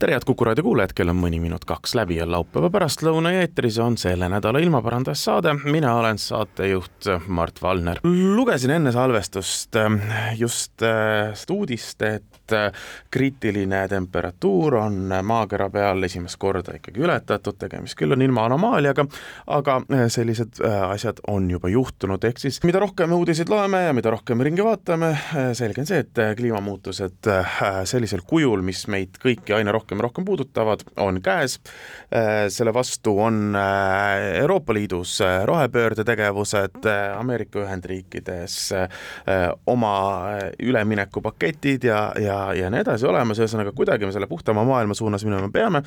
tere, head Kuku raadio kuulajad, kell on mõni minut kaks läbi ja laupäeva pärastlõuna ja eetris on selle nädala ilmaparandajas saade. mina olen saatejuht Mart Valner. lugesin enne salvestust äh, just äh, uudist, et äh, kriitiline temperatuur on maakera peal esimest korda ikkagi ületatud, tegemist küll on ilma anomaaliaga, aga sellised asjad on juba juhtunud, ehk siis mida rohkem uudiseid loeme ja mida rohkem ringi vaatame, selge on see, et kliimamuutused sellisel kujul, mis meid kõiki aina rohkem rohkem ja rohkem puudutavad, on käes. Äh, selle vastu on äh, Euroopa Liidus äh, rohepöörde tegevused, Ameerika Ühendriikides oma üleminekupaketid ja, ja, ja nii edasi olemas, ühesõnaga kuidagi me selle puhtama maailma suunas minema peame.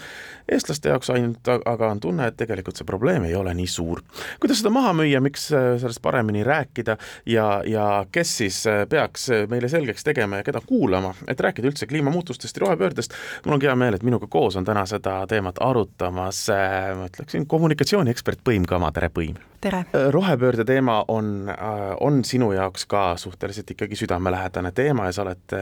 eestlaste jaoks ainult aga on tunne, et tegelikult see probleem ei ole nii suur. kuidas seda maha müüa, miks sellest paremini rääkida ja, ja kes siis peaks meile selgeks tegema ja keda kuulama, et rääkida üldse kliimamuutustest ja rohepöördest, mul on hea meel, et minuga koos on täna seda teemat arutamas, äh, ma ütleksin, kommunikatsiooniekspert Põim Kama, tere Põim! tere! Äh, rohepöörde teema on, äh, on sinu jaoks ka suhteliselt ikkagi südamelähedane teema ja sa oled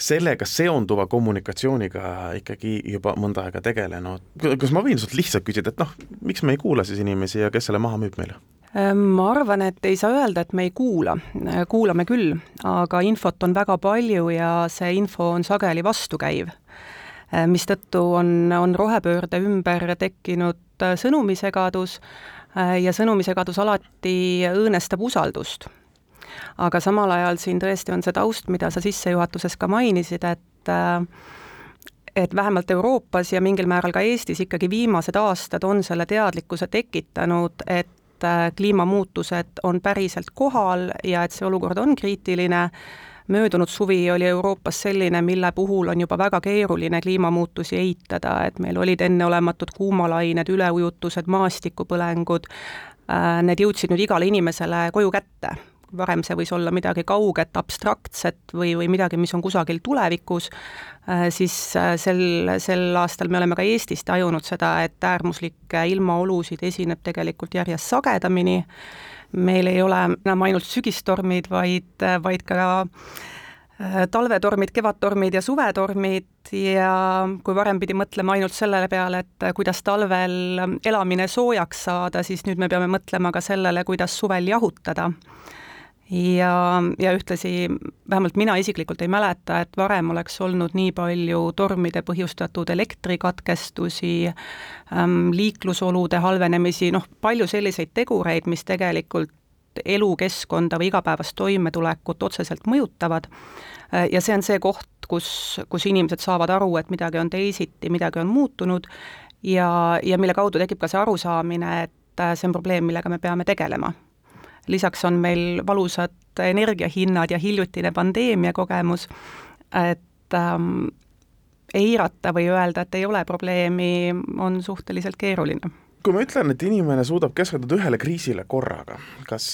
sellega seonduva kommunikatsiooniga ikkagi juba mõnda aega tegelenud. kas ma võin sult lihtsalt küsida, et noh, miks me ei kuula siis inimesi ja kes selle maha müüb meile? ma arvan, et ei saa öelda, et me ei kuula, kuulame küll, aga infot on väga palju ja see info on sageli vastukäiv mistõttu on, on rohepöörde ümber tekkinud äh, sõnumisegadus äh, ja sõnumisegadus alati õõnestab usaldust. aga samal ajal siin tõesti on see taust, mida sa sissejuhatuses ka mainisid, et et vähemalt Euroopas ja mingil määral ka Eestis ikkagi viimased aastad on selle teadlikkuse tekitanud, et kliimamuutused on päriselt kohal ja et see olukord on kriitiline möödunud suvi oli Euroopas selline, mille puhul on juba väga keeruline kliimamuutusi eitada, et meil olid enneolematud kuumalained, üleujutused, maastikupõlengud, äh, need jõudsid nüüd igale inimesele koju kätte. Varem see võis olla midagi kauget, abstraktset või, või midagi, mis on kusagil tulevikus, äh, siis äh, sel, sel aastal me oleme ka Eestis tajunud seda, et äärmuslikke ilmaolusid esineb tegelikult järjest sagedamini meil ei ole enam ainult sügistormid, vaid, vaid ka äh, talvetormid, kevadtormid ja suvetormid. Ja kui varem pidi mõtlema ainult sellele peale, et kuidas talvel elamine soojaks saada, siis nüüd me peame mõtlema ka sellele, kuidas suvel jahutada ja, ja ühtlasi vähemalt mina isiklikult ei mäleta, et varem oleks olnud nii palju tormide põhjustatud elektrikatkestusi ähm,, liiklusolude halvenemisi, noh, palju selliseid tegureid, mis tegelikult elukeskkonda või igapäevast toimetulekut otseselt mõjutavad. Äh, ja see on see koht, kus, kus inimesed saavad aru, et midagi on teisiti, midagi on muutunud ja, ja mille kaudu tekib ka see arusaamine, et äh, see on probleem, millega me peame tegelema lisaks on meil valusad energiahinnad ja hiljutine pandeemia kogemus, et ähm, eirata või öelda, et ei ole probleemi, on suhteliselt keeruline. Kui ma ütlen, et inimene suudab keskenduda ühele kriisile korraga, kas,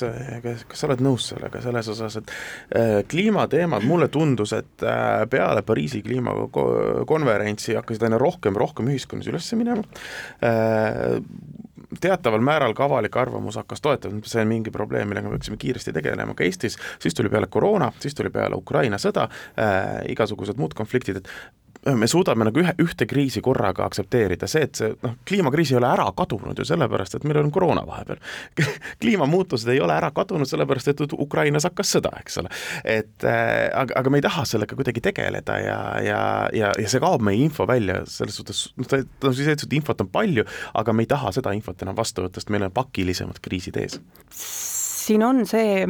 kas, kas sa oled nõus sellega, selles osas, et äh, kliimateemad, mulle tundus, et äh, peale Pariisi kliimakonverentsi hakkasid aina rohkem, rohkem ühiskonnas üles minema äh,, teataval määral ka avalik arvamus hakkas toetama, see on mingi probleem, millega me peaksime kiiresti tegelema. Ka Eestis, siis tuli peale koroona, siis tuli peale Ukraina sõda äh,, igasugused muud konfliktid, et me suudame nagu ühe, ühte kriisi korraga aktsepteerida, see, et see noh, kliimakriis ei ole ära kadunud ju sellepärast, et meil on koroona vahepeal kliimamuutused ei ole ära kadunud, sellepärast et Ukrainas hakkas sõda, eks ole. et äh, aga, aga me ei taha sellega kuidagi tegeleda ja, ja, ja, ja see kaob meie info välja, selles suhtes, noh, ta, ta siis, et infot on palju, aga me ei taha seda infot enam vastu võtta, sest meil on pakilisemad kriisid ees. siin on see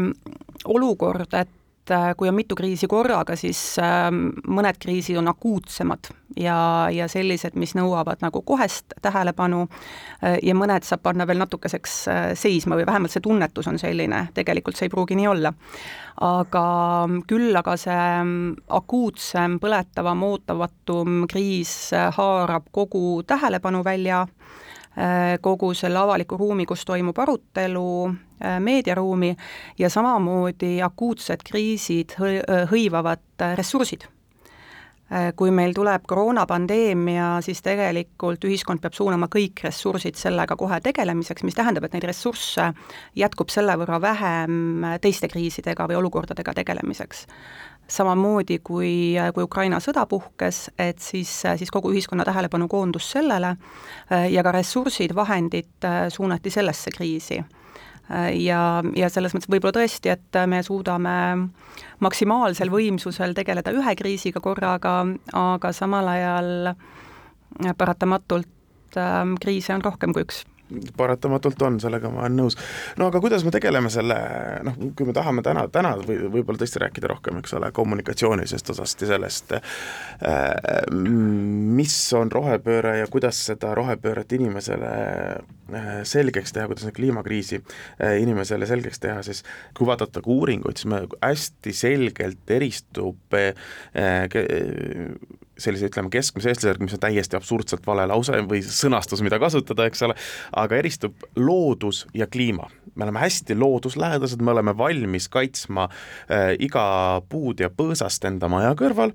olukord, et äh, kui on mitu kriisi korraga, siis ähm, mõned kriisid on akuutsemad ja, ja sellised, mis nõuavad nagu kohest tähelepanu äh, ja mõned saab panna veel natukeseks äh, seisma või vähemalt see tunnetus on selline, tegelikult see ei pruugi nii olla. aga küll aga see ähm, akuutsem, põletavam, ootamatum kriis haarab kogu tähelepanu välja kogu selle avaliku ruumi, kus toimub arutelu, meediaruumi ja samamoodi akuutsed kriisid hõivavad äh, ressursid. Kui meil tuleb koroonapandeemia, siis tegelikult ühiskond peab suunama kõik ressursid sellega kohe tegelemiseks, mis tähendab, et neid ressursse jätkub selle võrra vähem teiste kriisidega või olukordadega tegelemiseks. Samamoodi kui, kui Ukraina sõda puhkes, et siis, siis kogu ühiskonna tähelepanu koondus sellele ja ka ressursid, vahendid äh, suunati sellesse kriisi. äh, ja, ja selles mõttes võib-olla tõesti, et me suudame maksimaalsel võimsusel tegeleda ühe kriisiga korraga, aga samal ajal paratamatult äh, kriise on rohkem kui üks paratamatult on, sellega ma olen nõus. no aga kuidas me tegeleme selle, noh, kui me tahame täna, täna või võib-olla tõesti rääkida rohkem, eks ole, kommunikatsioonilisest osast ja sellest, äh, mis on rohepööre ja kuidas seda rohepööret inimesele äh, selgeks teha, kuidas kliimakriisi äh, inimesele selgeks teha, siis kui vaadata ka uuringuid, siis me hästi selgelt eristub sellise, ütleme, keskmise eestlase järgi, mis on täiesti absurdselt vale lause või sõnastus, mida kasutada, eks ole, aga eristub loodus ja kliima. me oleme hästi looduslähedased, me oleme valmis kaitsma äh, iga puud ja põõsast enda maja kõrval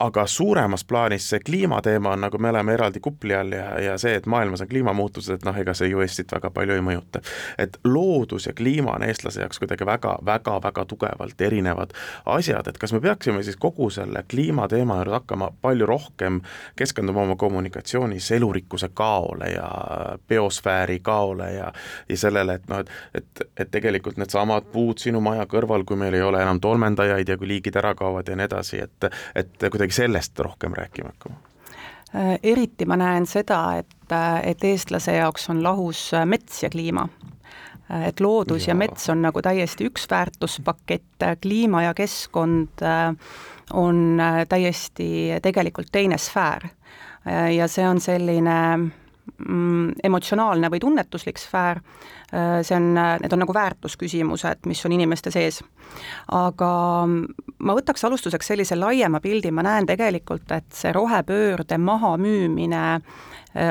aga suuremas plaanis see kliimateema on nagu me oleme eraldi kupli all ja, ja see, et maailmas on kliimamuutused, et noh, ega see ju Eestit väga palju ei mõjuta. et loodus ja kliima on eestlase jaoks kuidagi väga, väga, väga tugevalt erinevad asjad, et kas me peaksime siis kogu selle kliimateema juurde hakkama palju rohkem keskenduma oma kommunikatsioonis elurikkuse kaole ja biosfääri kaole ja ja sellele, et noh, et, et, et tegelikult needsamad puud sinu maja kõrval, kui meil ei ole enam tolmendajaid ja kui liigid ära kaovad ja nii edasi, et et kuidagi kuidagi sellest rohkem rääkima hakkama? Äh, eriti ma näen seda, et, äh, et eestlase jaoks on lahus äh, mets ja kliima et loodus ja. ja mets on nagu täiesti üks väärtuspakett, kliima ja keskkond on täiesti tegelikult teine sfäär. ja see on selline emotsionaalne või tunnetuslik sfäär, Äh, see on, need on nagu väärtusküsimused, mis on inimeste sees. aga ma võtaks alustuseks sellise laiema pildi, ma näen tegelikult, et see rohepöörde mahamüümine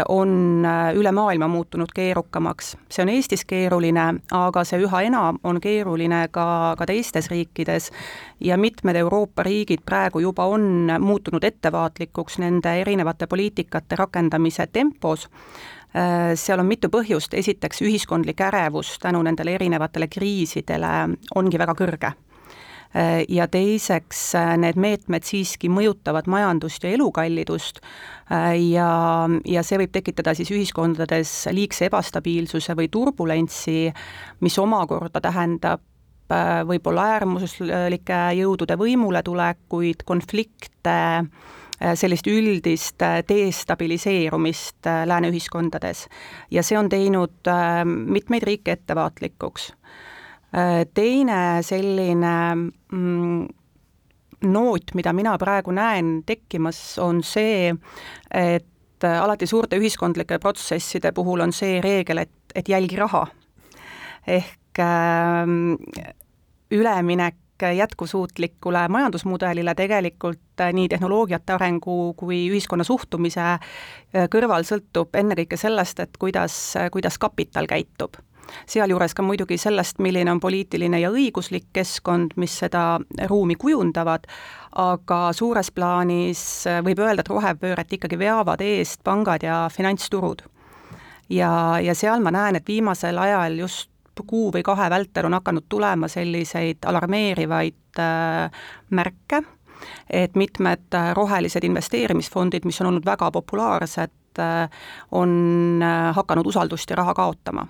on äh, üle maailma muutunud keerukamaks. see on Eestis keeruline, aga see üha enam on keeruline ka, ka teistes riikides ja mitmed Euroopa riigid praegu juba on muutunud ettevaatlikuks nende erinevate poliitikate rakendamise tempos. Äh, seal on mitu põhjust, esiteks ühiskondlik ärevus tänu nendele erinevatele kriisidele ongi väga kõrge ja teiseks, äh, need meetmed siiski mõjutavad majandust ja elukallidust ja, ja see võib tekitada siis ühiskondades liigse ebastabiilsuse või turbulentsi, mis omakorda tähendab võib-olla äärmuslike jõudude võimuletulekuid, konflikte, Äh, sellist üldist äh, destabiliseerumist äh, lääne ühiskondades ja see on teinud mitmeid riike ettevaatlikuks. Teine selline mm, noot, mida mina praegu näen tekkimas, on see, et alati suurte ühiskondlike protsesside puhul on see reegel, et, et jälgi raha. ehk äh, üleminek jätkusuutlikule majandusmudelile tegelikult äh, nii tehnoloogiate arengu kui ühiskonna suhtumise äh, kõrval sõltub ennekõike sellest, et kuidas, äh, kuidas kapital käitub sealjuures ka muidugi sellest, milline on poliitiline ja õiguslik keskkond, mis seda ruumi kujundavad, aga suures plaanis võib öelda, et rohepööret ikkagi veavad eest pangad ja finantsturud. ja, ja seal ma näen, et viimasel ajal just kuu või kahe vältel on hakanud tulema selliseid alarmeerivaid äh, märke, et mitmed äh, rohelised investeerimisfondid, mis on olnud väga populaarsed, äh, on hakanud usaldust ja raha kaotama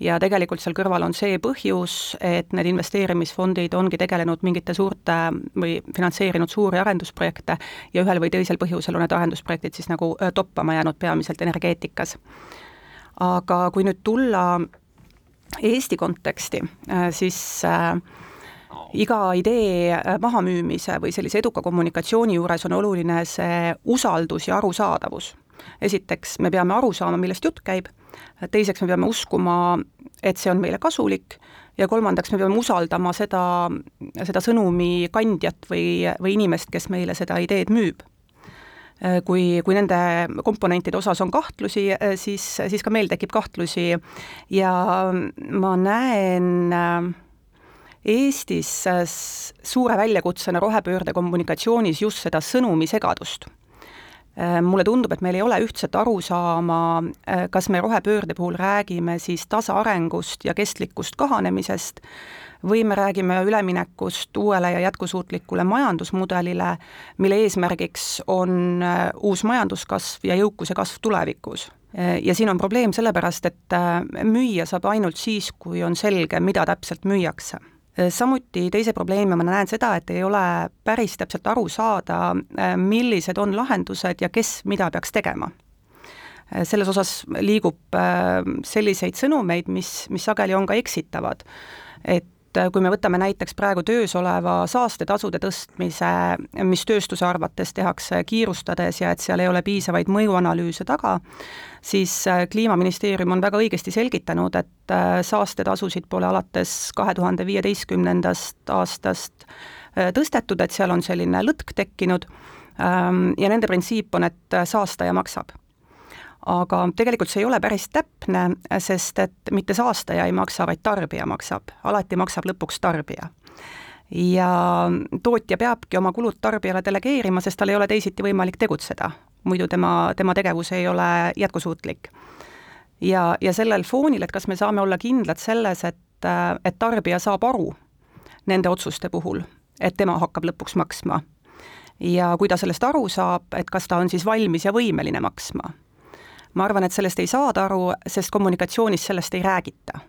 ja tegelikult seal kõrval on see põhjus, et need investeerimisfondid ongi tegelenud mingite suurte või finantseerinud suuri arendusprojekte ja ühel või teisel põhjusel on need arendusprojektid siis nagu toppama jäänud peamiselt energeetikas. aga kui nüüd tulla Eesti konteksti, äh, siis äh, iga idee mahamüümise või sellise eduka kommunikatsiooni juures on oluline see usaldus ja arusaadavus. Esiteks, me peame aru saama, millest jutt käib, teiseks me peame uskuma, et see on meile kasulik. Ja kolmandaks, me peame usaldama seda, seda sõnumi kandjat või, või inimest, kes meile seda ideed müüb. kui, kui nende komponentide osas on kahtlusi, siis, siis ka meil tekib kahtlusi. Ja ma näen Eestis suure väljakutsena rohepöörde kommunikatsioonis just seda sõnumisegadust Äh, mulle tundub, et meil ei ole ühtset arusaama, äh, kas me rohepöörde puhul räägime siis tasaarengust ja kestlikust kahanemisest või me räägime üleminekust uuele ja jätkusuutlikule majandusmudelile, mille eesmärgiks on äh, uus majanduskasv ja jõukuse kasv tulevikus. ja siin on probleem sellepärast, et müüa saab ainult siis, kui on selge, mida täpselt müüakse samuti teise probleemi ma näen seda, et ei ole päris täpselt aru saada, millised on lahendused ja kes mida peaks tegema. selles osas liigub äh, selliseid sõnumeid, mis, mis sageli on ka eksitavad. et et äh, kui me võtame näiteks praegu töös oleva saastetasude tõstmise, mis tööstuse arvates tehakse kiirustades ja et seal ei ole piisavaid mõjuanalüüse taga, siis äh, Kliimaministeerium on väga õigesti selgitanud, et äh, saastetasusid pole alates kahe tuhande viieteistkümnendast aastast tõstetud, et seal on selline lõtk tekkinud ähm, ja nende printsiip on, et saastaja maksab aga tegelikult see ei ole päris täpne, sest et mitte saastaja ei maksa, vaid tarbija maksab, alati maksab lõpuks tarbija ja tootja peabki oma kulud tarbijale delegeerima, sest tal ei ole teisiti võimalik tegutseda. muidu tema, tema tegevus ei ole jätkusuutlik. ja, ja sellel foonil, et kas me saame olla kindlad selles, et, et tarbija saab aru nende otsuste puhul, et tema hakkab lõpuks maksma. ja kui ta sellest aru saab, et kas ta on siis valmis ja võimeline maksma ma arvan, et sellest ei saada aru, sest kommunikatsioonis sellest ei räägita.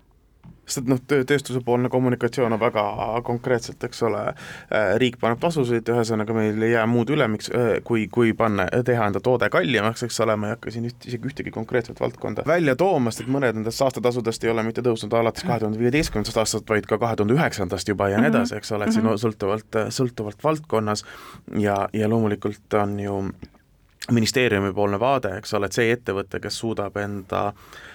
Sest et noh, tööstusepoolne kommunikatsioon on väga konkreetselt, eks ole, äh, riik paneb tasusid, ühesõnaga meil ei jää muud üle, miks, äh, kui, kui panna, teha enda toode kallimaks, eks ole, ma ei hakka siin üht, isegi ühtegi konkreetset valdkonda välja tooma, sest et mõned nendest saastetasudest ei ole mitte tõusnud alates kahe tuhande viieteistkümnendast aastast, vaid ka kahe tuhande üheksandast juba ja nii edasi, eks ole, et siin mhm. sõltuvalt, sõltuvalt valdkonnas. Ja, ja loomulikult on ju ministeeriumipoolne vaade, eks ole, et see ettevõte, kes suudab enda äh,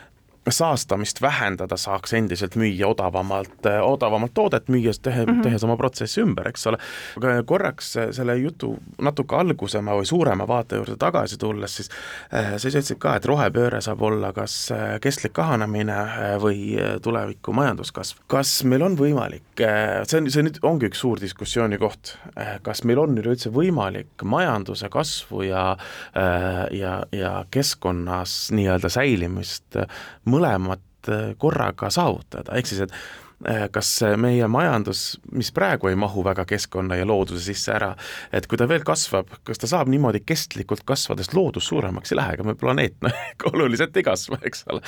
saastamist vähendada, saaks endiselt müüa odavamalt, odavamalt toodet, müües, tehe mm, -hmm. tehes oma protsessi ümber, eks ole. aga korraks selle jutu natuke algusema või suurema vaate juurde tagasi tulles, siis äh, sa ütlesid ka, et rohepööre saab olla kas kestlik kahanemine või tuleviku majanduskasv. kas meil on võimalik, see on, see nüüd ongi üks suur diskussiooni koht, kas meil on üleüldse võimalik majanduse kasvu ja ja, ja keskkonnas nii-öelda säilimist mõlemat äh, korraga saavutada, ehk siis et äh, kas meie majandus, mis praegu ei mahu väga keskkonna ja looduse sisse ära, et kui ta veel kasvab, kas ta saab niimoodi kestlikult kasvades loodus suuremaks ei lähe, ega meie planeet noh, oluliselt ei kasva, eks ole.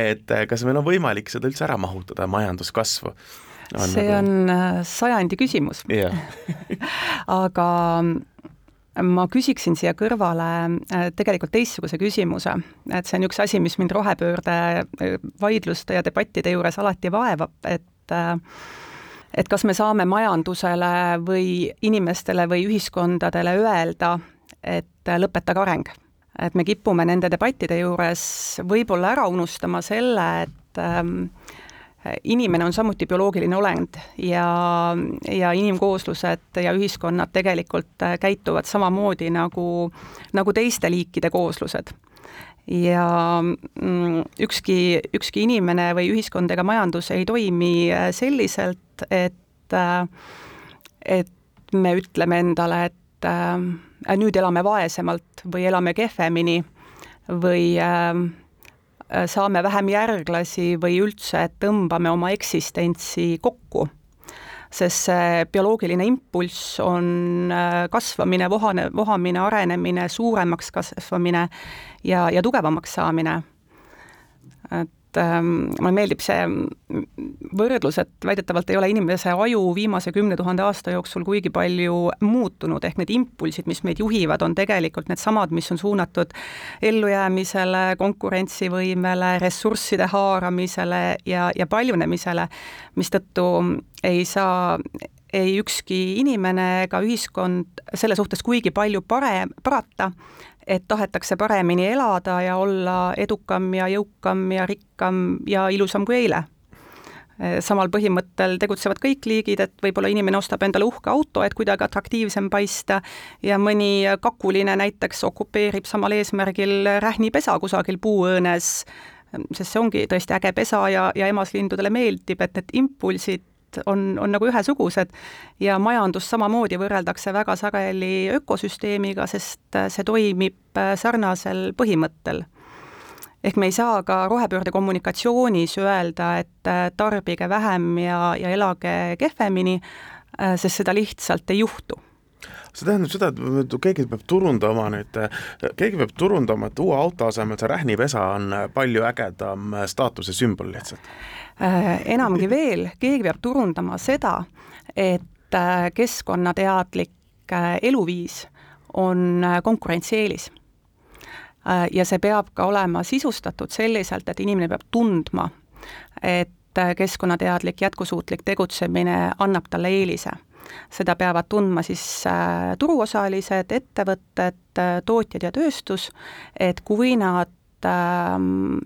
et äh, kas meil on võimalik seda üldse ära mahutada, majanduskasvu? See nagu... on sajandi küsimus yeah. aga ma küsiksin siia kõrvale äh, tegelikult teistsuguse küsimuse, et see on üks asi, mis mind rohepöörde äh, vaidluste ja debattide juures alati vaevab, et äh, et kas me saame majandusele või inimestele või ühiskondadele öelda, et lõpetage areng. et me kipume nende debattide juures võib-olla ära unustama selle, et ähm, inimene on samuti bioloogiline olend ja, ja inimkooslused ja ühiskonnad tegelikult äh, käituvad samamoodi nagu, nagu teiste liikide kooslused. ja mm, ükski, ükski inimene või ühiskond ega majandus ei toimi äh, selliselt, et, äh, et me ütleme endale, et äh, nüüd elame vaesemalt või elame kehvemini või äh, saame vähem järglasi või üldse tõmbame oma eksistentsi kokku. sest see bioloogiline impulss on äh, kasvamine, vohane, vohamine, arenemine, suuremaks kasvamine ja, ja tugevamaks saamine. et mulle meeldib see võrdlus, et väidetavalt ei ole inimese aju viimase kümne tuhande aasta jooksul kuigi palju muutunud, ehk need impulsid, mis meid juhivad, on tegelikult needsamad, mis on suunatud ellujäämisele, konkurentsivõimele, ressursside haaramisele ja, ja paljunemisele, mistõttu ei saa ei ükski inimene ega ühiskond selle suhtes kuigi palju parem, parata, et tahetakse paremini elada ja olla edukam ja jõukam ja rikkam ja ilusam kui eile. samal põhimõttel tegutsevad kõik liigid, et võib-olla inimene ostab endale uhke auto, et kuidagi atraktiivsem paista ja mõni kakuline näiteks okupeerib samal eesmärgil rähnipesa kusagil puuõõnes, sest see ongi tõesti äge pesa ja, ja emaslindudele meeldib, et need impulsid on, on nagu ühesugused ja majandust samamoodi võrreldakse väga sageli ökosüsteemiga, sest see toimib sarnasel põhimõttel. ehk me ei saa ka rohepöörde kommunikatsioonis öelda, et tarbige vähem ja, ja elage kehvemini, sest seda lihtsalt ei juhtu see tähendab seda, et keegi peab turundama nüüd, keegi peab turundama, et uue auto asemel see rähnipesa on palju ägedam staatuse sümbol lihtsalt Äh, enamgi veel, keegi peab turundama seda, et äh, keskkonnateadlik äh, eluviis on konkurentsieelis. ja see peab ka olema sisustatud selliselt, et inimene peab tundma, et keskkonnateadlik jätkusuutlik tegutsemine annab talle eelise seda peavad tundma siis turuosalised, ettevõtted, tootjad ja tööstus, et kui nad Ähm,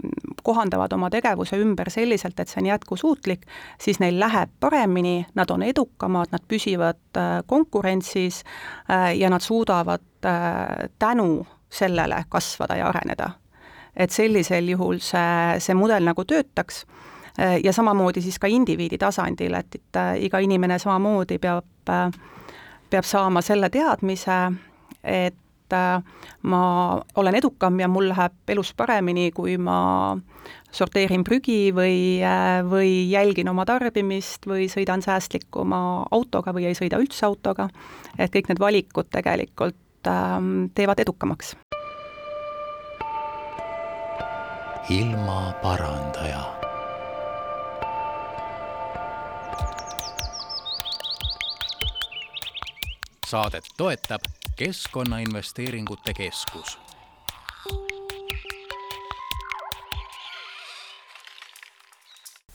kohandavad oma tegevuse ümber selliselt, et see on jätkusuutlik, siis neil läheb paremini, nad on edukamad, nad püsivad äh, konkurentsis äh, ja nad suudavad äh, tänu sellele kasvada ja areneda. et sellisel juhul see, see mudel nagu töötaks ja samamoodi siis ka indiviidi tasandil, et, et iga inimene samamoodi peab, peab saama selle teadmise, et äh, ma olen edukam ja mul läheb elus paremini, kui ma sorteerin prügi või, äh, või jälgin oma tarbimist või sõidan säästlikuma autoga või ei sõida üldse autoga, et kõik need valikud tegelikult ähm, teevad edukamaks. ilmaparandaja saadet toetab Keskkonnainvesteeringute Keskus.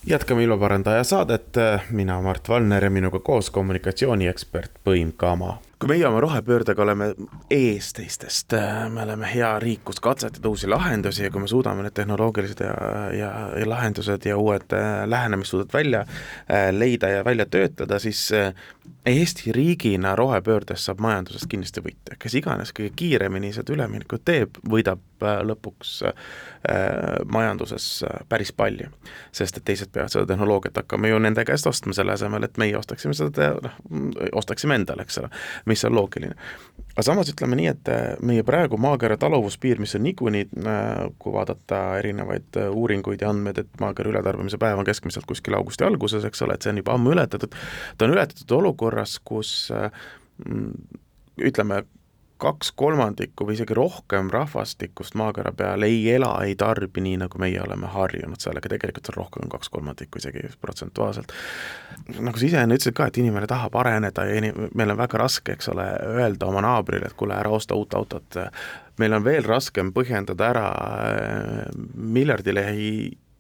Jätkame ilmaparandaja saadet, mina Mart Valner ja minuga koos kommunikatsiooniekspert Põim Kama kui meie oma rohepöördega oleme ees teistest, me oleme hea riik, kus katsetada uusi lahendusi ja kui me suudame need tehnoloogilised ja, ja, ja lahendused ja uued äh, lähenemissuudad välja äh, leida ja välja töötada, siis äh, Eesti riigina rohepöördest saab majandusest kindlasti võita, kes iganes kõige kiiremini seda üleminekut teeb, võidab lõpuks majanduses päris palju. sest et teised peavad seda tehnoloogiat hakkama ju nende käest ostma, selle asemel, et meie ostaksime seda, noh, ostaksime endale, eks ole mis on loogiline. aga samas ütleme nii, et äh, meie praegu maakera taluvuspiir, mis on niikuinii, äh, kui vaadata erinevaid äh, uuringuid ja andmeid, et maakera ületarbimise päev on keskmiselt kuskil augusti alguses, eks ole, et see on juba ammu ületatud, ta on ületatud olukorras, kus ütleme, kaks kolmandikku või isegi rohkem rahvastikust maakera peal ei ela, ei tarbi nii, nagu meie oleme harjunud sellega, tegelikult on rohkem kaks kolmandikku isegi protsentuaalselt. nagu sa ise enne ütlesid ka, et inimene tahab areneda ja inim-, meil on väga raske, eks ole, öelda oma naabrile, et kuule, ära osta uut autot, meil on veel raskem põhjendada ära miljardilehi Äh,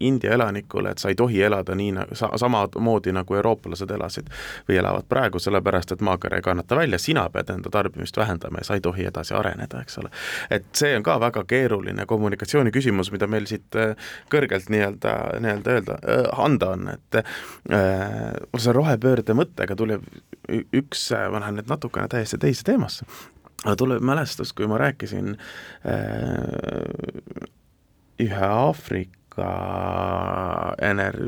India elanikule, et sa ei tohi elada nii nagu sa, samamoodi, nagu eurooplased elasid või elavad praegu, sellepärast et maakera ei kannata välja, sina pead enda tarbimist vähendama ja sa ei tohi edasi areneda, eks ole. et see on ka väga keeruline kommunikatsiooni küsimus, mida meil siit äh, kõrgelt nii-öelda, nii-öelda öelda, äh, anda on, et äh, see rohepöörde mõttega tuleb üks, ma lähen nüüd natukene täiesti teise teemasse, aga tuleb mälestus, kui ma rääkisin äh, ühe Aafrika ka ener-,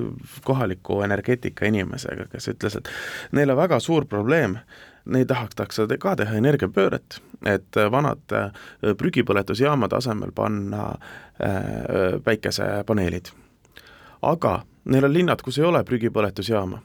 kohaliku energeetika inimesega, kes ütles, et neil on väga suur probleem, neid tahetakse ka teha energiapööret, et vanad äh, prügipõletusjaamade asemel panna äh, päikesepaneelid. aga neil on linnad, kus ei ole prügipõletusjaama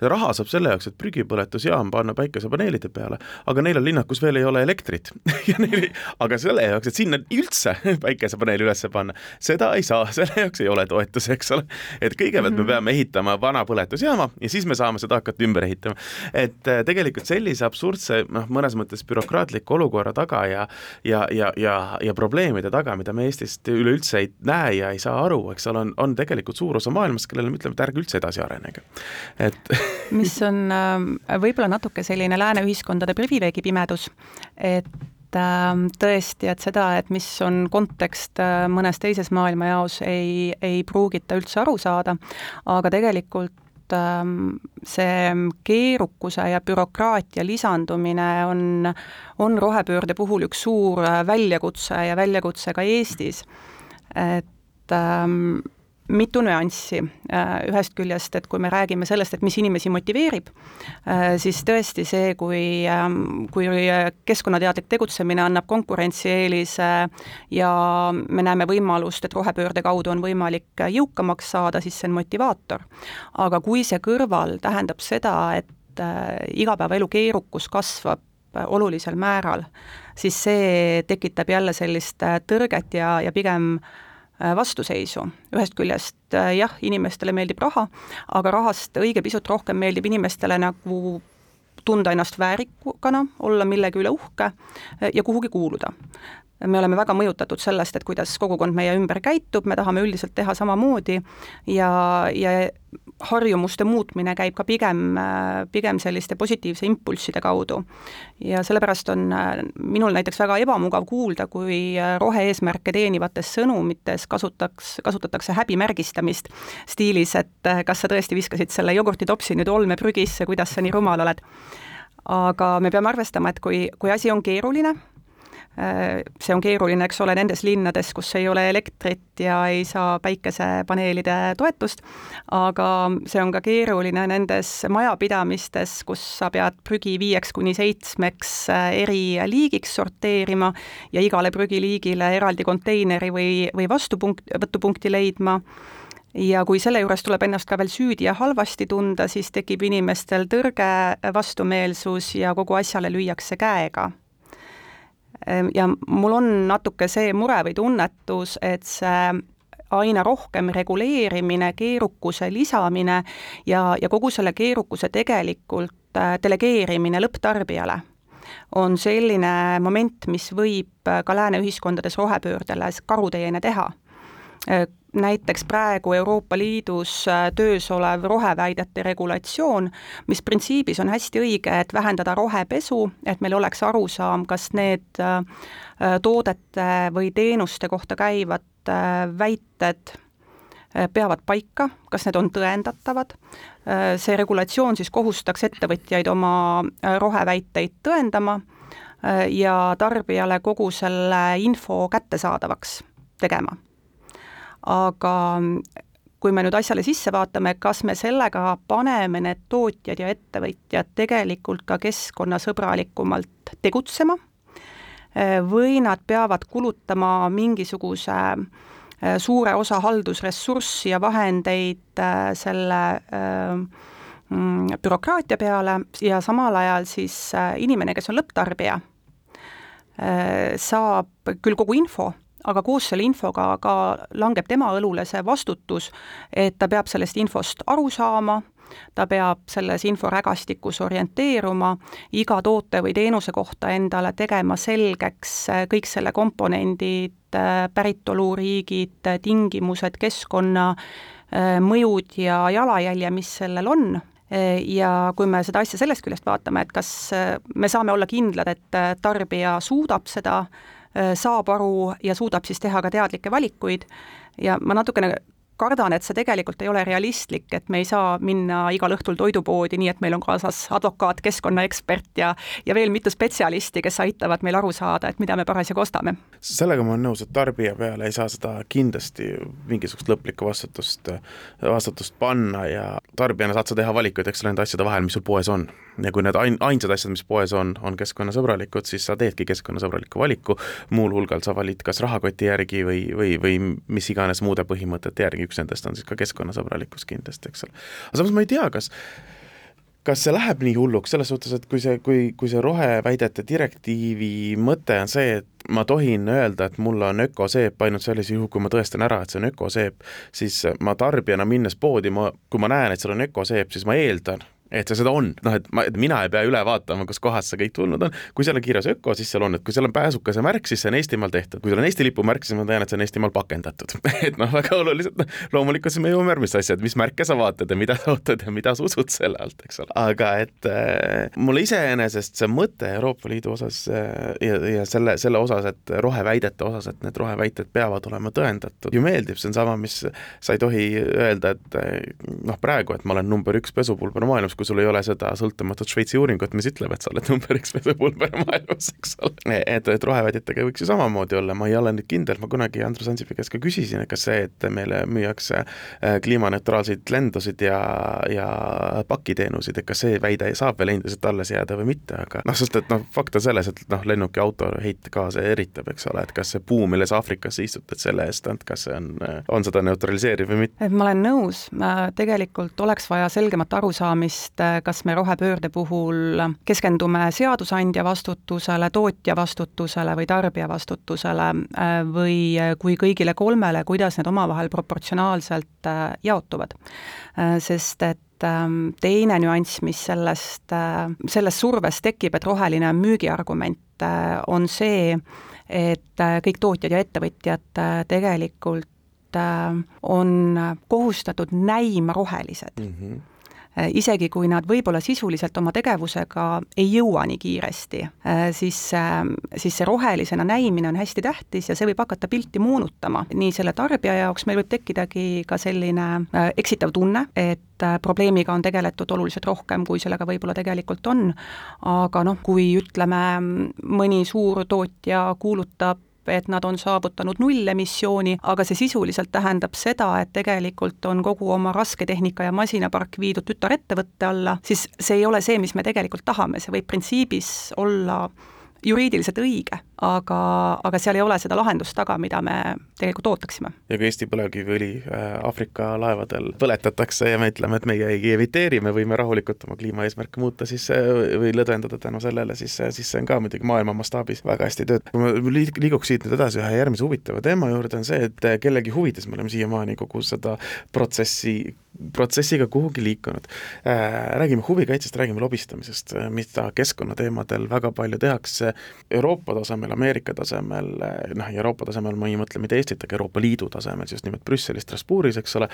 raha saab selle jaoks, et prügipõletusjaam panna päikesepaneelide peale, aga neil on linnakus veel ei ole elektrit ja neil, aga selle jaoks, et sinna üldse päikesepaneeli üles panna, seda ei saa, selle jaoks ei ole toetusi, eks ole. et kõigepealt mm -hmm. me mhm. peame ehitama vana põletusjaama ja siis me saame seda hakata ümber ehitama. et äh, tegelikult sellise absurdse, noh, mõnes mõttes bürokraatliku olukorra taga ja ja, ja, ja, ja probleemide taga, mida me Eestist üleüldse ei näe ja ei saa aru, eks ole, on, on tegelikult suur osa maailmast, kellele me ütleme, et ärge üldse edasi arenege. et mis on äh, võib-olla natuke selline lääne ühiskondade privileegipimedus, et ähm, tõesti, et seda, et mis on kontekst äh, mõnes teises maailmajaos, ei, ei pruugita üldse aru saada, aga tegelikult ähm, see keerukuse ja bürokraatia lisandumine on, on rohepöörde puhul üks suur äh, väljakutse ja väljakutse ka Eestis. et ähm, mitu nüanssi. Äh, ühest küljest, et kui me räägime sellest, et mis inimesi motiveerib, äh, siis tõesti see, kui, ähm, kui keskkonnateadlik tegutsemine annab konkurentsieelise ja me näeme võimalust, et rohepöörde kaudu on võimalik jõukamaks saada, siis see on motivaator. aga kui see kõrval tähendab seda, et äh, igapäevaelu keerukus kasvab olulisel määral, siis see tekitab jälle sellist tõrget ja, ja pigem äh, Äh, vastuseisu. ühest küljest äh, jah, inimestele meeldib raha, aga rahast õige pisut rohkem meeldib inimestele nagu tunda ennast väärikana, olla millegi üle uhke äh, ja kuhugi kuuluda me oleme väga mõjutatud sellest, et kuidas kogukond meie ümber käitub, me tahame üldiselt teha samamoodi ja, ja harjumuste muutmine käib ka pigem, pigem selliste positiivse impulsside kaudu. ja sellepärast on minul näiteks väga ebamugav kuulda, kui rohe-eesmärke teenivates sõnumites kasutaks, kasutatakse häbimärgistamist stiilis, et kas sa tõesti viskasid selle jogurtitopsi nüüd olmeprügisse, kuidas sa nii rumal oled. aga me peame arvestama, et kui, kui asi on keeruline, see on keeruline, eks ole, nendes linnades, kus ei ole elektrit ja ei saa päikesepaneelide toetust, aga see on ka keeruline nendes majapidamistes, kus sa pead prügi viieks kuni seitsmeks äh, eri liigiks sorteerima ja igale prügiliigile eraldi konteineri või, või vastupunkt, võtupunkti leidma. Ja kui selle juures tuleb ennast ka veel süüdi ja halvasti tunda, siis tekib inimestel tõrge, vastumeelsus ja kogu asjale lüüakse käega ja mul on natuke see mure või tunnetus, et see aina rohkem reguleerimine, keerukuse lisamine ja, ja kogu selle keerukuse tegelikult äh, delegeerimine lõpptarbijale on selline moment, mis võib ka lääne ühiskondades rohepöördele karuteene teha. äh, näiteks praegu Euroopa Liidus äh, töös olev roheväidete regulatsioon, mis printsiibis on hästi õige, et vähendada rohepesu, et meil oleks arusaam, kas need äh, äh, toodete või teenuste kohta käivad väited peavad paika, kas need on tõendatavad, see regulatsioon siis kohustaks ettevõtjaid oma roheväiteid tõendama ja tarbijale kogu selle info kättesaadavaks tegema aga kui me nüüd asjale sisse vaatame, kas me sellega paneme need tootjad ja ettevõtjad tegelikult ka keskkonnasõbralikumalt tegutsema või nad peavad kulutama mingisuguse äh, suure osa haldusressurssi ja vahendeid äh, selle mm, bürokraatia peale ja samal ajal siis inimene, kes on lõpptarbija, saab küll kogu info aga koos selle infoga ka langeb tema õlule see vastutus, et ta peab sellest infost aru saama, ta peab selles inforägastikus orienteeruma, iga toote või teenuse kohta endale tegema selgeks kõik selle komponendid, päritoluriigid, tingimused, keskkonna mõjud ja jalajälje, mis sellel on. Ja kui me seda asja sellest küljest vaatame, et kas me saame olla kindlad, et tarbija suudab seda Äh, saab aru ja suudab siis teha ka teadlikke valikuid. Ja ma natukene kardan, et see tegelikult ei ole realistlik, et me ei saa minna igal õhtul toidupoodi, nii et meil on kaasas advokaat, keskkonnaekspert ja ja veel mitu spetsialisti, kes aitavad meil aru saada, et mida me parasjagu ostame. sellega ma olen nõus, et tarbija peale ei saa seda kindlasti mingisugust lõplikku vastutust, vastutust panna ja tarbijana saad sa teha valikuid, eks ole, nende asjade vahel, mis sul poes on. ja kui need ain-, ainsad asjad, mis poes on, on keskkonnasõbralikud, siis sa teedki keskkonnasõbraliku valiku, muul hulgal sa valid kas rahakoti järgi või, või, või mis iganes muude põhimõtete järgi, üks nendest on siis ka keskkonnasõbralikkus kindlasti, eks ole. aga samas ma ei tea, kas kas see läheb nii hulluks, selles suhtes, et kui see, kui, kui see roheväidete direktiivi mõte on see, et ma tohin öelda, et mul on ökoseep ainult sellisel juhul, kui ma tõestan ära, et see on ökoseep, siis ma tarbijana minnes poodi, ma, kui ma näen, et seal on ökoseep, siis ma eeldan, et see seda on, noh, et ma, mina ei pea üle vaatama, kus kohast see kõik tulnud on, kui seal on kirjas öko, siis seal on, et kui seal on pääsukese märk, siis see on Eestimaal tehtud, kui seal on Eesti lipu märk, siis ma tean, et see on Eestimaal pakendatud. Et noh, väga oluliselt, noh, loomulikult siis me jõuame järgmisse asja, et mis märke sa vaatad ja mida sa ootad ja mida sa usud selle alt, eks ole, aga et äh, mulle iseenesest see mõte Euroopa Liidu osas äh, ja, ja selle, selle osas, et roheväidete osas, et need roheväited peavad olema tõendatud, ju meeldib, see on sama, mis sa ei tohi öelda, et noh, praegu, et ma olen number üks pesupulber maailmas, kui sul ei ole seda sõltumatut Šveitsi uuringut, mis ütleb, et sa oled number üks pesupulber maailmas, eks ole. et, et roheväditega võiks ju samamoodi olla, ma ei ole nüüd kindel, ma kunagi Andrus Ansipi käest ka küsisin, et kas see, et meile müüakse äh, kliimaneutraalseid lendusid ja, ja pakiteenuseid, et kas see väide saab veel endiselt alles jääda või mitte, aga noh, sest et noh, fakt on selles, et noh, lennuki auto heitgaase eritab, eks ole, et kas see puu, milles Aafrikasse istutad, selle eest, et kas see on, on seda neutraliseeriv või mitte? ma olen nõus, tegelikult oleks vaja selgemat arusaamist et kas me rohepöörde puhul keskendume seadusandja vastutusele, tootja vastutusele või tarbija vastutusele või kui kõigile kolmele, kuidas need omavahel proportsionaalselt äh, jaotuvad. Äh, sest et ähm, teine nüanss, mis sellest, äh, sellest survest tekib, et roheline on müügiargument, on see, et kõik tootjad ja ettevõtjad tegelikult on kohustatud näima rohelised mm. -hmm Äh, isegi kui nad võib-olla sisuliselt oma tegevusega ei jõua nii kiiresti, äh, siis, ähm, siis see rohelisena näimine on hästi tähtis ja see võib hakata pilti moonutama. nii selle tarbija jaoks meil võib tekkidagi ka selline äh, eksitav tunne, et probleemiga on tegeletud oluliselt rohkem, kui sellega võib-olla tegelikult on, aga noh, kui ütleme, mõni suurtootja kuulutab et nad on saavutanud nullemissiooni, aga see sisuliselt tähendab seda, et tegelikult on kogu oma rasketehnika ja masinapark viidud tütarettevõtte alla, siis see ei ole see, mis me tegelikult tahame, see võib printsiibis olla juriidiliselt õige, aga, aga seal ei ole seda lahendust taga, mida me tegelikult ootaksime. ja kui Eesti põlevkiviõli äh, Aafrika laevadel põletatakse ja me ütleme, et meie ei emiteeri, me võime rahulikult oma kliimaeesmärke muuta, siis või lõdvendada tänu sellele, siis, siis see on ka muidugi maailma mastaabis väga hästi töötab. kui ma liiguks siit nüüd edasi ühe järgmise huvitava teema juurde, on see, et kellegi huvides me oleme siiamaani kogu seda protsessi protsessiga kuhugi liikunud. Äh, räägime huvikaitsest, räägime lobistamisest, äh, mida keskkonnateemadel väga palju tehakse Euroopa tasemel, Ameerika tasemel, äh, noh, Euroopa tasemel ma ei mõtle mitte Eestit, aga Euroopa Liidu tasemel, just nimelt Brüsselis, Strasbourgis, eks ole,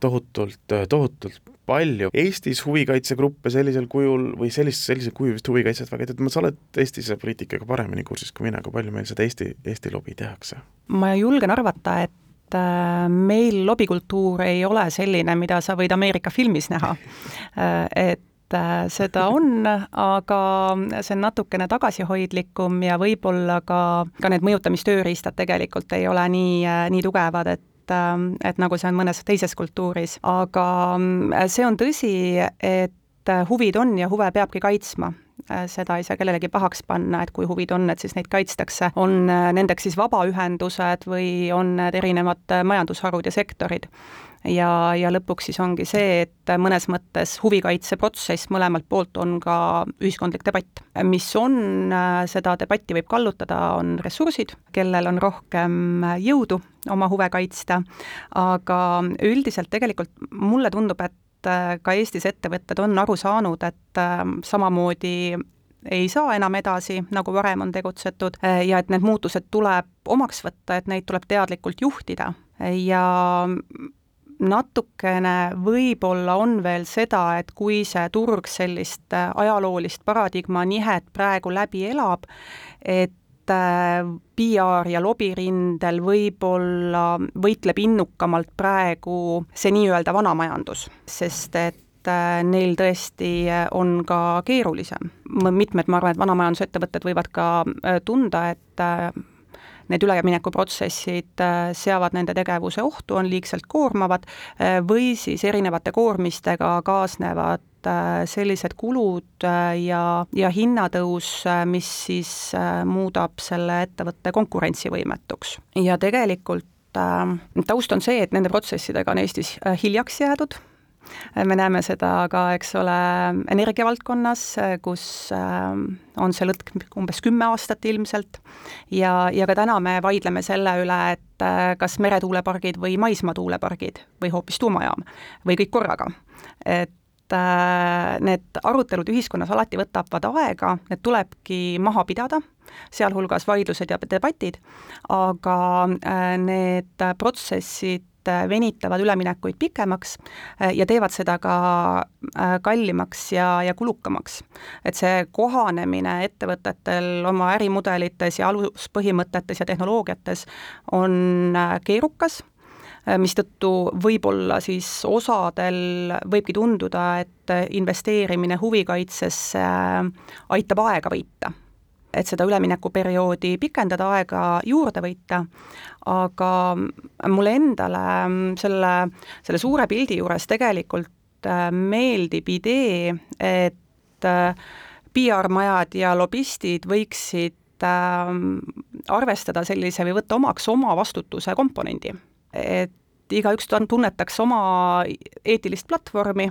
tohutult, tohutult palju. Eestis huvikaitsegruppe sellisel kujul või sellist, sellisel kujul vist huvikaitset väga ei tehta, sa oled Eestis poliitikaga paremini kursis kui mina, kui palju meil seda Eesti, Eesti lobi tehakse? ma julgen arvata, et et äh, meil lobikultuur ei ole selline, mida sa võid Ameerika filmis näha. Äh, et äh, seda on, aga see on natukene tagasihoidlikum ja võib-olla ka, ka need mõjutamistööriistad tegelikult ei ole nii, nii tugevad, et et nagu see on mõnes teises kultuuris, aga see on tõsi, et huvid on ja huve peabki kaitsma. Äh, seda ei saa kellelegi pahaks panna, et kui huvid on, et siis neid kaitstakse, on äh, nendeks siis vabaühendused või on need erinevad äh, majandusharud ja sektorid ja, ja lõpuks siis ongi see, et mõnes mõttes huvikaitseprotsess mõlemalt poolt on ka ühiskondlik debatt. mis on, seda debatti võib kallutada, on ressursid, kellel on rohkem jõudu oma huve kaitsta, aga üldiselt tegelikult mulle tundub, et äh, ka Eestis ettevõtted on aru saanud, et äh, samamoodi ei saa enam edasi, nagu varem on tegutsetud, äh, ja et need muutused tuleb omaks võtta, et neid tuleb teadlikult juhtida ja natukene võib-olla on veel seda, et kui see turg sellist ajaloolist paradigma nihet praegu läbi elab, et Äh, PR ja lobirindel võib-olla võitleb innukamalt praegu see nii-öelda vanamajandus, sest et äh, neil tõesti äh, on ka keerulisem. mitmed, ma arvan, et vanamajandusettevõtted võivad ka tunda, et need üleminekuprotsessid seavad nende tegevuse ohtu, on liigselt koormavad või siis erinevate koormistega kaasnevad Äh, sellised kulud äh, ja, ja hinnatõus, äh, mis siis muudab selle ettevõtte konkurentsivõimetuks. ja tegelikult taust on see, et nende protsessidega on Eestis hiljaks jäädud, me näeme seda ka, eks ole, energiavaldkonnas, kus on see lõtk umbes kümme aastat ilmselt ja, ja ka täna me vaidleme selle üle, et kas meretuulepargid või maismaatuulepargid või hoopis tuumajaam või kõik korraga. et need arutelud ühiskonnas alati võtavad aega, need tulebki maha pidada, sealhulgas vaidlused ja debatid, aga need protsessid et venitavad üleminekuid pikemaks äh, ja teevad seda ka äh, kallimaks ja, ja kulukamaks. et see kohanemine ettevõtetel oma ärimudelites ja aluspõhimõtetes ja tehnoloogiates on äh, keerukas, mistõttu võib-olla siis osadel võibki tunduda, et investeerimine huvikaitsesse aitab aega võita et seda üleminekuperioodi pikendada, aega juurde võita, aga mulle endale selle, selle suure pildi juures tegelikult äh, meeldib idee, et äh, PR-majad ja lobistid võiksid äh, arvestada sellise või võtta omaks oma vastutuse komponendi. et igaüks tunnetaks oma eetilist platvormi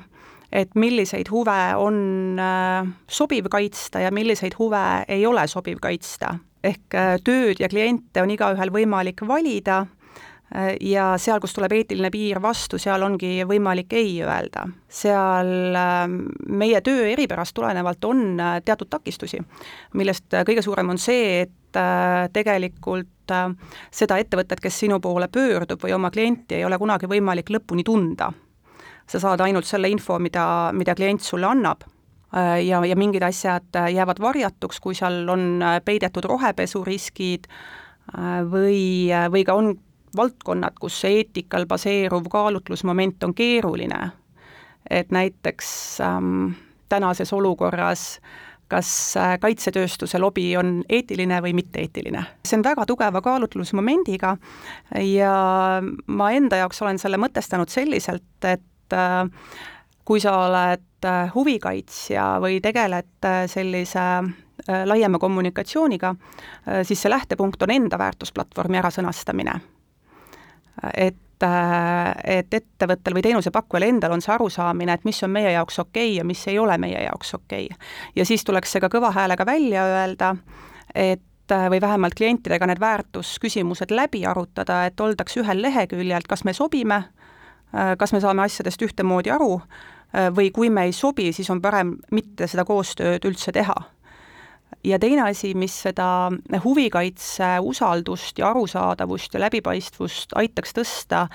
et milliseid huve on äh, sobiv kaitsta ja milliseid huve ei ole sobiv kaitsta. Ehk äh, tööd ja kliente on igaühel võimalik valida äh, ja seal, kus tuleb eetiline piir vastu, seal ongi võimalik ei öelda. seal meie töö eripärast tulenevalt on teatud takistusi, millest kõige suurem on see, et tegelikult seda ettevõtet, kes sinu poole pöördub või oma klienti, ei ole kunagi võimalik lõpuni tunda sa saad ainult selle info, mida, mida klient sulle annab äh, ja, ja mingid asjad äh, jäävad varjatuks, kui seal on äh, peidetud rohepesuriskid või, või ka on valdkonnad, kus eetikal baseeruv kaalutlusmoment on keeruline. et näiteks ähm, tänases olukorras kas kaitsetööstuse lobi on eetiline või mitteeetiline. see on väga tugeva kaalutlusmomendiga ja ma enda jaoks olen selle mõtestanud selliselt, et äh, kui sa oled äh, huvikaitsja või tegeled äh, sellise laiema kommunikatsiooniga, siis see lähtepunkt on enda väärtusplatvormi ärasõnastamine. et et ettevõttel või teenusepakkujal endal on see arusaamine, et mis on meie jaoks okei okay ja mis ei ole meie jaoks okei okay.. ja siis tuleks see ka kõva häälega välja öelda, et või vähemalt klientidega need väärtusküsimused läbi arutada, et oldaks ühel leheküljel, kas me sobime Äh, kas me saame asjadest ühtemoodi aru äh, või kui me ei sobi, siis on parem mitte seda koostööd üldse teha. ja teine asi, mis seda huvikaitse usaldust ja arusaadavust ja läbipaistvust aitaks tõsta,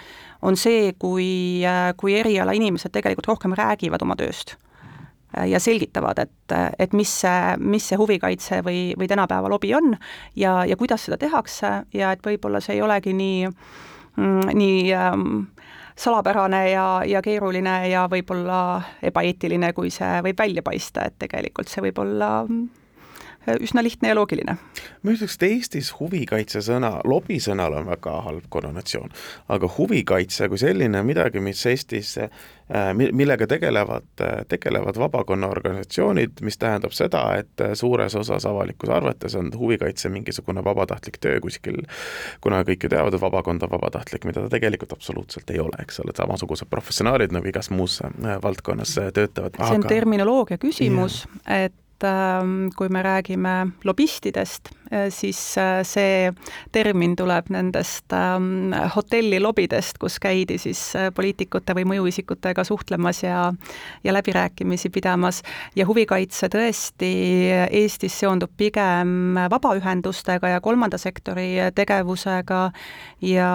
on see, kui, äh, kui erialainimesed tegelikult rohkem räägivad oma tööst ja selgitavad, et, et mis see, mis see huvikaitse või, või tänapäeva lobi on ja, ja kuidas seda tehakse ja et võib-olla see ei olegi nii, mm, nii ähm, salapärane ja, ja keeruline ja võib-olla ebaeetiline, kui see võib välja paista, et tegelikult see võib olla üsna lihtne ja loogiline. ma ütleks, et Eestis huvikaitse sõna, lobisõnal on väga halb konnotsioon, aga huvikaitse kui selline midagi, mis Eestis, äh, millega tegelevad, tegelevad vabakonna organisatsioonid, mis tähendab seda, et suures osas avalikkuse arvates on huvikaitse mingisugune vabatahtlik töö kuskil, kuna kõik ju teavad, et vabakond on vabatahtlik, mida ta tegelikult absoluutselt ei ole, eks ole, samasugused professionaalid nagu igas muus äh, valdkonnas töötavad. see on aga... terminoloogia küsimus, et et kui me räägime lobistidest, äh, siis äh, see termin tuleb nendest ähm, hotellilobidest, kus käidi siis äh, poliitikute või mõjuisikutega suhtlemas ja ja läbirääkimisi pidamas ja huvikaitse tõesti Eestis seondub pigem vabaühendustega ja kolmanda sektori tegevusega ja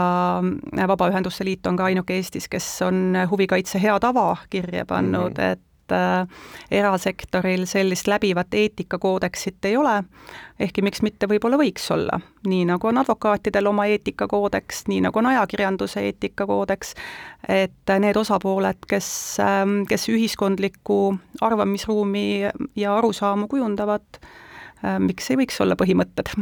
Vabaühenduste Liit on ka ainuke Eestis, kes on huvikaitse hea tava kirja pannud mm, -hmm. et äh, erasektoril sellist läbivat eetikakoodeksit ei ole, ehkki miks mitte võib-olla võiks olla, nii nagu on advokaatidel oma eetikakoodeks, nii nagu on ajakirjanduse eetikakoodeks, et need osapooled, kes, ähm, kes ühiskondlikku arvamisruumi ja arusaamu kujundavad, äh, miks ei võiks olla põhimõtted?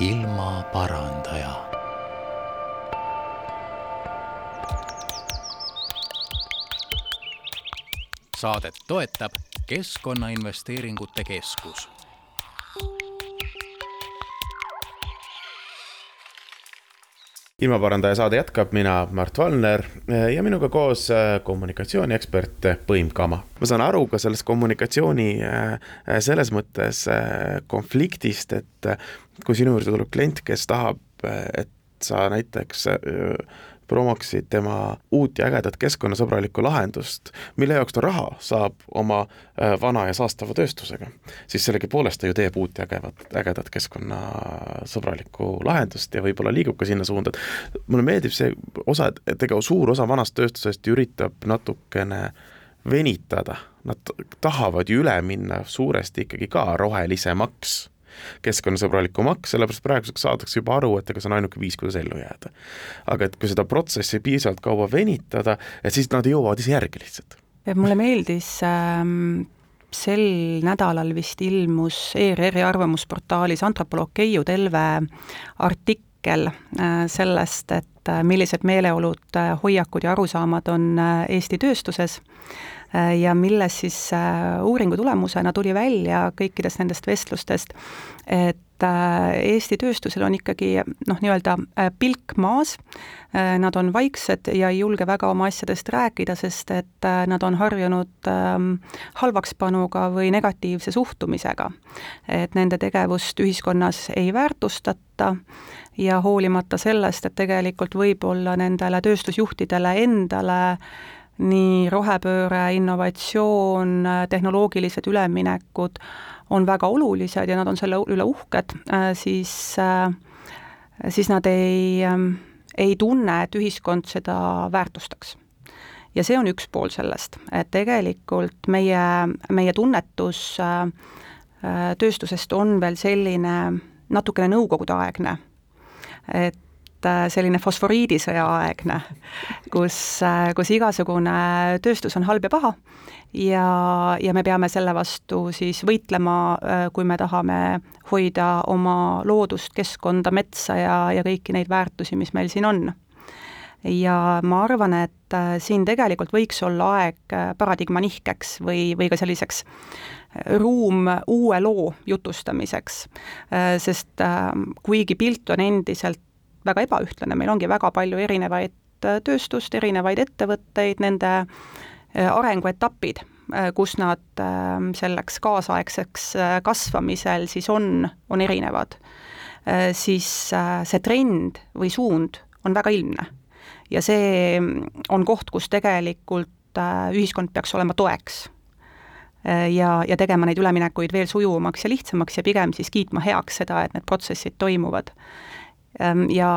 Ilmaparandaja saadet toetab Keskkonnainvesteeringute Keskus ilmaparandaja saade jätkab, mina Mart Valner ja minuga koos kommunikatsiooniekspert Põim Kama. ma saan aru ka sellest kommunikatsiooni selles mõttes konfliktist, et kui sinu juurde tuleb klient, kes tahab, et sa näiteks promoksid tema uut ja ägedat keskkonnasõbralikku lahendust, mille jaoks ta raha saab oma äh, vana ja saastava tööstusega, siis sellegipoolest ta ju teeb uut ja ägevat, ägedat keskkonnasõbralikku lahendust ja võib-olla liigub ka sinna suunda, et mulle meeldib see osa, et ega suur osa vanast tööstusest üritab natukene venitada, nad tahavad ju üle minna suuresti ikkagi ka rohelisemaks keskkonnasõbralikku maks, sellepärast praeguseks saadakse juba aru, et ega see on ainuke viis, kuidas ellu jääda. aga et kui seda protsessi piisavalt kaua venitada, et siis nad jõuavad ise järgi lihtsalt. mulle meeldis ähm sel nädalal vist ilmus ERR-i arvamusportaalis antropoloog Keiu Telve artikkel äh, sellest, et äh, millised meeleolud, äh, hoiakud ja arusaamad on Eesti tööstuses ja milles siis äh, uuringu tulemusena tuli välja kõikidest nendest vestlustest, et äh, Eesti tööstusel on ikkagi noh, nii-öelda pilk maas, nad on vaiksed ja ei julge väga oma asjadest rääkida, sest et nad on harjunud ähm, halvakspanuga või negatiivse suhtumisega. et nende tegevust ühiskonnas ei väärtustata ja hoolimata sellest, et tegelikult võib-olla nendele tööstusjuhtidele endale nii rohepööre, innovatsioon, tehnoloogilised üleminekud on väga olulised ja nad on selle üle uhked, äh, siis, äh, siis nad ei, ähm, ei tunne, et ühiskond seda väärtustaks. ja see on üks pool sellest, et tegelikult meie, meie tunnetus äh, tööstusest on veel selline natukene nõukogudeaegne, et selline fosforiidisõja aegne, kus, äh, kus igasugune tööstus on halb ja paha ja, ja me peame selle vastu siis võitlema, äh, kui me tahame hoida oma loodust, keskkonda, metsa ja, ja kõiki neid väärtusi, mis meil siin on. ja ma arvan, et siin tegelikult võiks olla aeg paradigma nihkeks või, või ka selliseks ruum uue loo jutustamiseks, sest kuigi pilt on endiselt väga ebaühtlane, meil ongi väga palju erinevaid äh, tööstust, erinevaid ettevõtteid, nende äh, arenguetapid, äh, kus nad ähm, selleks kaasaegseks kasvamisel siis on, on erinevad, siis see trend või suund on väga ilmne. ja see mm, on koht, kus tegelikult ühiskond peaks olema toeks. Ja, ja tegema neid üleminekuid veel sujuvamaks ja lihtsamaks ja pigem siis kiitma heaks seda, et need protsessid toimuvad ja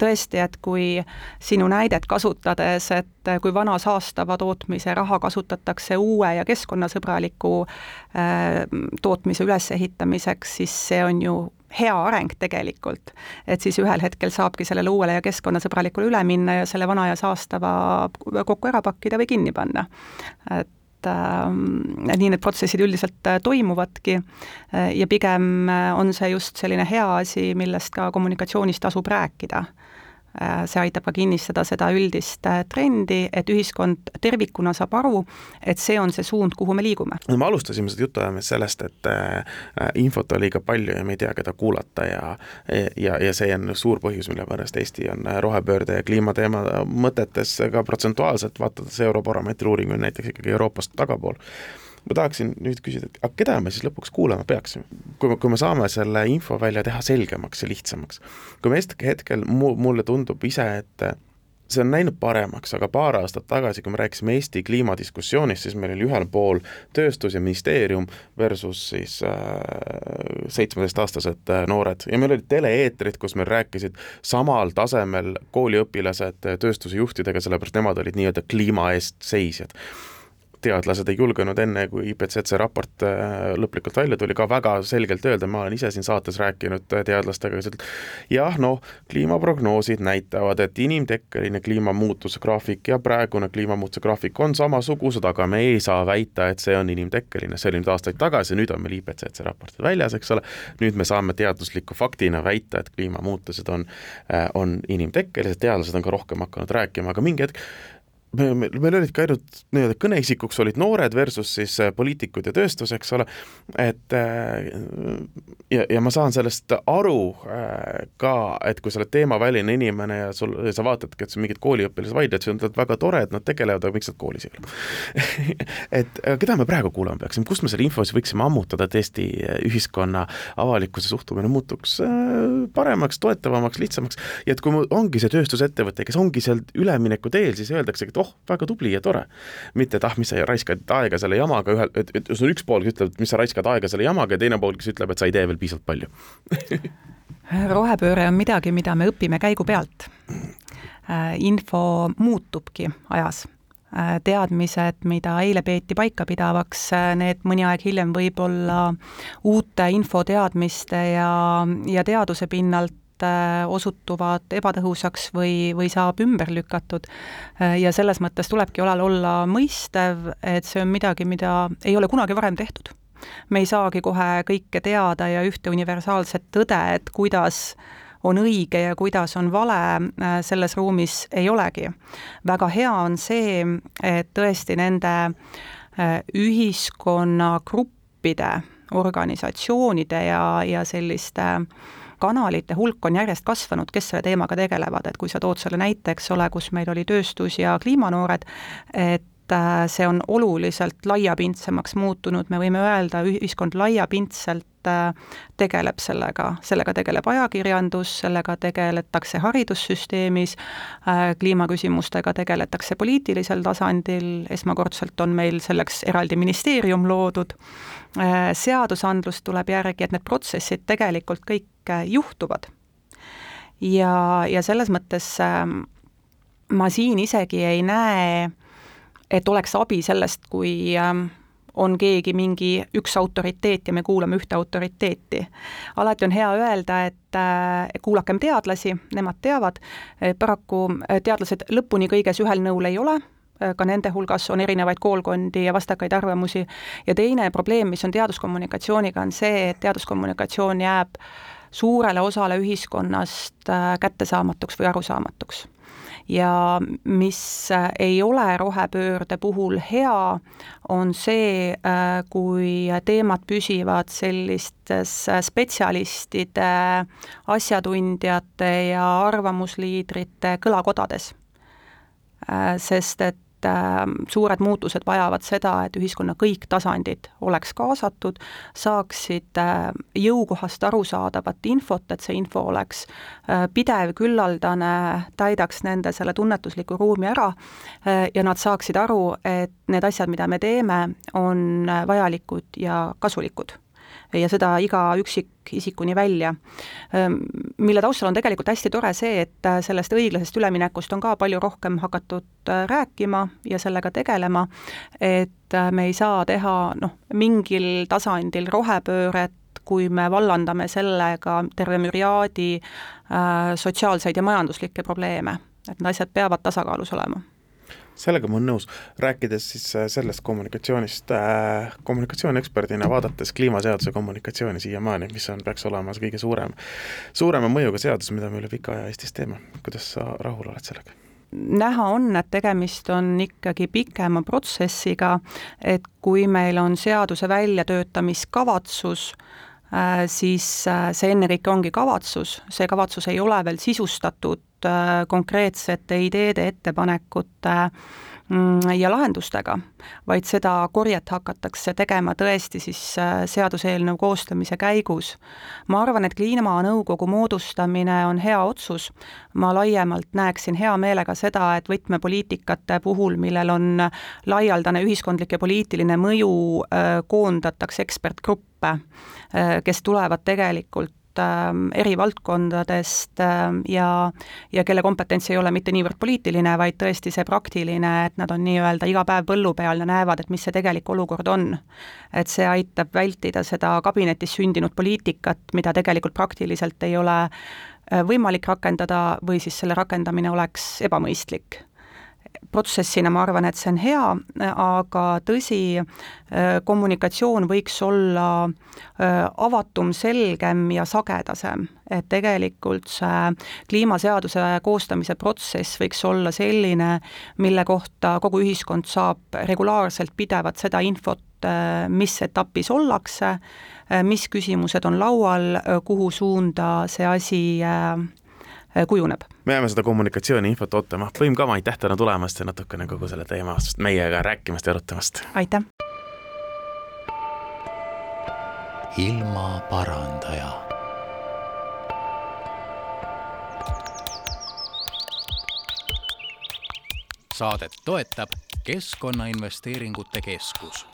tõesti, et kui sinu näidet kasutades, et kui vana saastava tootmise raha kasutatakse uue ja keskkonnasõbraliku äh, tootmise ülesehitamiseks, siis see on ju hea areng tegelikult. et siis ühel hetkel saabki sellele uuele ja keskkonnasõbralikule üle minna ja selle vana ja saastava kokku ära pakkida või kinni panna. et et äh, nii need protsessid üldiselt äh, toimuvadki. Äh, ja pigem äh, on see just selline hea asi, millest ka kommunikatsioonis tasub rääkida see aitab ka kinnistada seda üldist äh, trendi, et ühiskond tervikuna saab aru, et see on see suund, kuhu me liigume. no me alustasime seda jutuajamist sellest, et äh, infot on liiga palju ja me ei tea, keda kuulata ja ja, ja see on suur põhjus, mille pärast Eesti on rohepöörde ja kliimateema mõtetes ka protsentuaalselt, vaadates Eurobaromeetri uuringuid näiteks ikkagi Euroopast tagapool ma tahaksin nüüd küsida, et aga keda me siis lõpuks kuulama peaksime? kui me, kui me saame selle info välja teha selgemaks ja lihtsamaks. kui me hetkel, mu, mulle tundub ise, et see on läinud paremaks, aga paar aastat tagasi, kui me rääkisime Eesti kliimadiskussioonist, siis meil oli ühel pool tööstus ja ministeerium versus siis äh, seitsmeteistaastased äh, noored ja meil olid tele-eetrid, kus meil rääkisid samal tasemel kooliõpilased tööstuse juhtidega, sellepärast nemad olid nii-öelda kliima eest seisjad teadlased ei julgenud enne, kui IPCC raport äh, lõplikult välja tuli, ka väga selgelt öelda, ma olen ise siin saates rääkinud äh, teadlastega, kes ütlevad, jah, noh, kliimaprognoosid näitavad, et inimtekkeline kliimamuutuse graafik ja praegune kliimamuutuse graafik on samasugused, aga me ei saa väita, et see on inimtekkeline, see oli nüüd aastaid tagasi, nüüd on meil IPCC raportid väljas, eks ole, nüüd me saame teadusliku faktina väita, et kliimamuutused on, äh, on inimtekkelised, teadlased on ka rohkem hakanud rääkima, aga mingi hetk me, me, meil olid ka ainult nii-öelda kõneisikuks olid noored versus siis äh, poliitikud ja tööstus, eks ole, et äh, ja, ja ma saan sellest aru äh, ka, et kui sa oled teemaväline inimene ja sul, sa vaatadki, et sul mingid kooliõpilased vaidlevad, siis on väga tore, et nad tegelevad, aga miks nad koolis ei ole? Et keda me praegu kuulama peaksime, kust me selle info siis võiksime ammutada, et Eesti ühiskonna avalikkuse suhtumine muutuks paremaks, toetavamaks, lihtsamaks? Ja et kui ongi see tööstusettevõte, kes ongi seal ülemineku teel, siis öeldaksegi, et oh, väga tubli ja tore. mitte, et ah, mis sa raiskad aega selle jamaga, ühel, et, et sul üks pool, kes ütleb, et mis sa raiskad aega selle jamaga ja teine pool, kes ütleb, et sa ei tee veel piisavalt palju rohepööre on midagi, mida me õpime käigu pealt. Äh, info muutubki ajas äh, teadmised, mida eile peeti paikapidavaks, äh, need mõni aeg hiljem võib-olla uute infoteadmiste ja, ja teaduse pinnalt osutuvad ebatõhusaks või, või saab ümber lükatud. Äh, ja selles mõttes tulebki alal olla mõistev, et see on midagi, mida ei ole kunagi varem tehtud. me ei saagi kohe kõike teada ja ühte universaalset tõde, et kuidas on õige ja kuidas on vale, äh, selles ruumis ei olegi. väga hea on see, et tõesti nende ühiskonnagruppide, organisatsioonide ja, ja selliste äh, kanalite hulk on järjest kasvanud, kes selle teemaga tegelevad, et kui sa tood selle näite, eks ole, kus meil oli tööstus ja kliimanoored, et see on oluliselt laiapindsemaks muutunud, me võime öelda, ühiskond laiapindselt äh, tegeleb sellega, sellega tegeleb ajakirjandus, sellega tegeletakse haridussüsteemis, äh, kliimaküsimustega tegeletakse poliitilisel tasandil, esmakordselt on meil selleks eraldi ministeerium loodud, seadusandlus tuleb järgi, et need protsessid tegelikult kõik kõik juhtuvad. ja, ja selles mõttes ähm, ma siin isegi ei näe, et oleks abi sellest, kui ähm, on keegi mingi üks autoriteet ja me kuulame ühte autoriteeti. alati on hea öelda, et äh, kuulakem teadlasi, nemad teavad, paraku äh, teadlased lõpuni kõiges ühel nõul ei ole, äh, ka nende hulgas on erinevaid koolkondi ja vastakaid arvamusi, ja teine probleem, mis on teaduskommunikatsiooniga, on see, et teaduskommunikatsioon jääb äh, suurele osale ühiskonnast äh, kättesaamatuks või arusaamatuks. Ja mis äh, ei ole rohepöörde puhul hea, on see, äh, kui teemad püsivad sellistes spetsialistide, asjatundjate ja arvamusliidrite kõlakodades. sest et et äh, suured muutused vajavad seda, et ühiskonna kõik tasandid oleks kaasatud, saaksid äh, jõukohast arusaadavat infot, et see info oleks äh, pidev, küllaldane, täidaks nende selle tunnetusliku ruumi ära ja nad saaksid aru, et need asjad, mida me teeme, on vajalikud ja kasulikud ja seda iga üksikisikuni välja. Mille taustal on tegelikult hästi tore see, et äh, sellest õiglasest üleminekust on ka palju rohkem hakatud äh, rääkima ja sellega tegelema, et äh, me ei saa teha noh, mingil tasandil rohepööret, kui me vallandame sellega terve müriaadi äh, sotsiaalseid ja majanduslikke probleeme, et need asjad peavad tasakaalus olema sellega ma olen nõus, rääkides siis äh, sellest kommunikatsioonist äh,, kommunikatsioonieksperdina vaadates kliimaseaduse kommunikatsiooni siiamaani, mis on, peaks olema see kõige suurem, suurema mõjuga seadus, mida me üle pika aja Eestis teeme, kuidas sa rahul oled sellega? näha on, et tegemist on ikkagi pikema protsessiga, et kui meil on seaduse väljatöötamiskavatsus, äh, siis äh, see ennekõike ongi kavatsus, see kavatsus ei ole veel sisustatud Äh, konkreetsete ideede, ettepanekute mm, ja lahendustega, vaid seda korjet hakatakse tegema tõesti siis äh, seaduseelnõu koostamise käigus. ma arvan, et kliimanõukogu moodustamine on hea otsus, ma laiemalt näeksin hea meelega seda, et võtmepoliitikate puhul, millel on laialdane ühiskondlik ja poliitiline mõju, äh, koondatakse ekspertgruppe, kes tulevad tegelikult eri valdkondadest ähm, ja, ja kelle kompetents ei ole mitte niivõrd poliitiline, vaid tõesti see praktiline, et nad on nii-öelda iga päev põllu peal ja näevad, et mis see tegelik olukord on. et see aitab vältida seda kabinetis sündinud poliitikat, mida tegelikult praktiliselt ei ole äh, võimalik rakendada või siis selle rakendamine oleks ebamõistlik protsessina ma arvan, et see on hea, aga tõsi, kommunikatsioon võiks olla avatum, selgem ja sagedasem. et tegelikult see kliimaseaduse koostamise protsess võiks olla selline, mille kohta kogu ühiskond saab regulaarselt, pidevalt seda infot, mis etapis ollakse, mis küsimused on laual, kuhu suunda see asi kujuneb. Me jääme seda kommunikatsiooniinfot ootama. Põim Kama, aitäh täna tulemast ja natukene kogu selle teema meiega rääkimast ja arutamast. aitäh! ilmaparandaja. saadet toetab Keskkonnainvesteeringute Keskus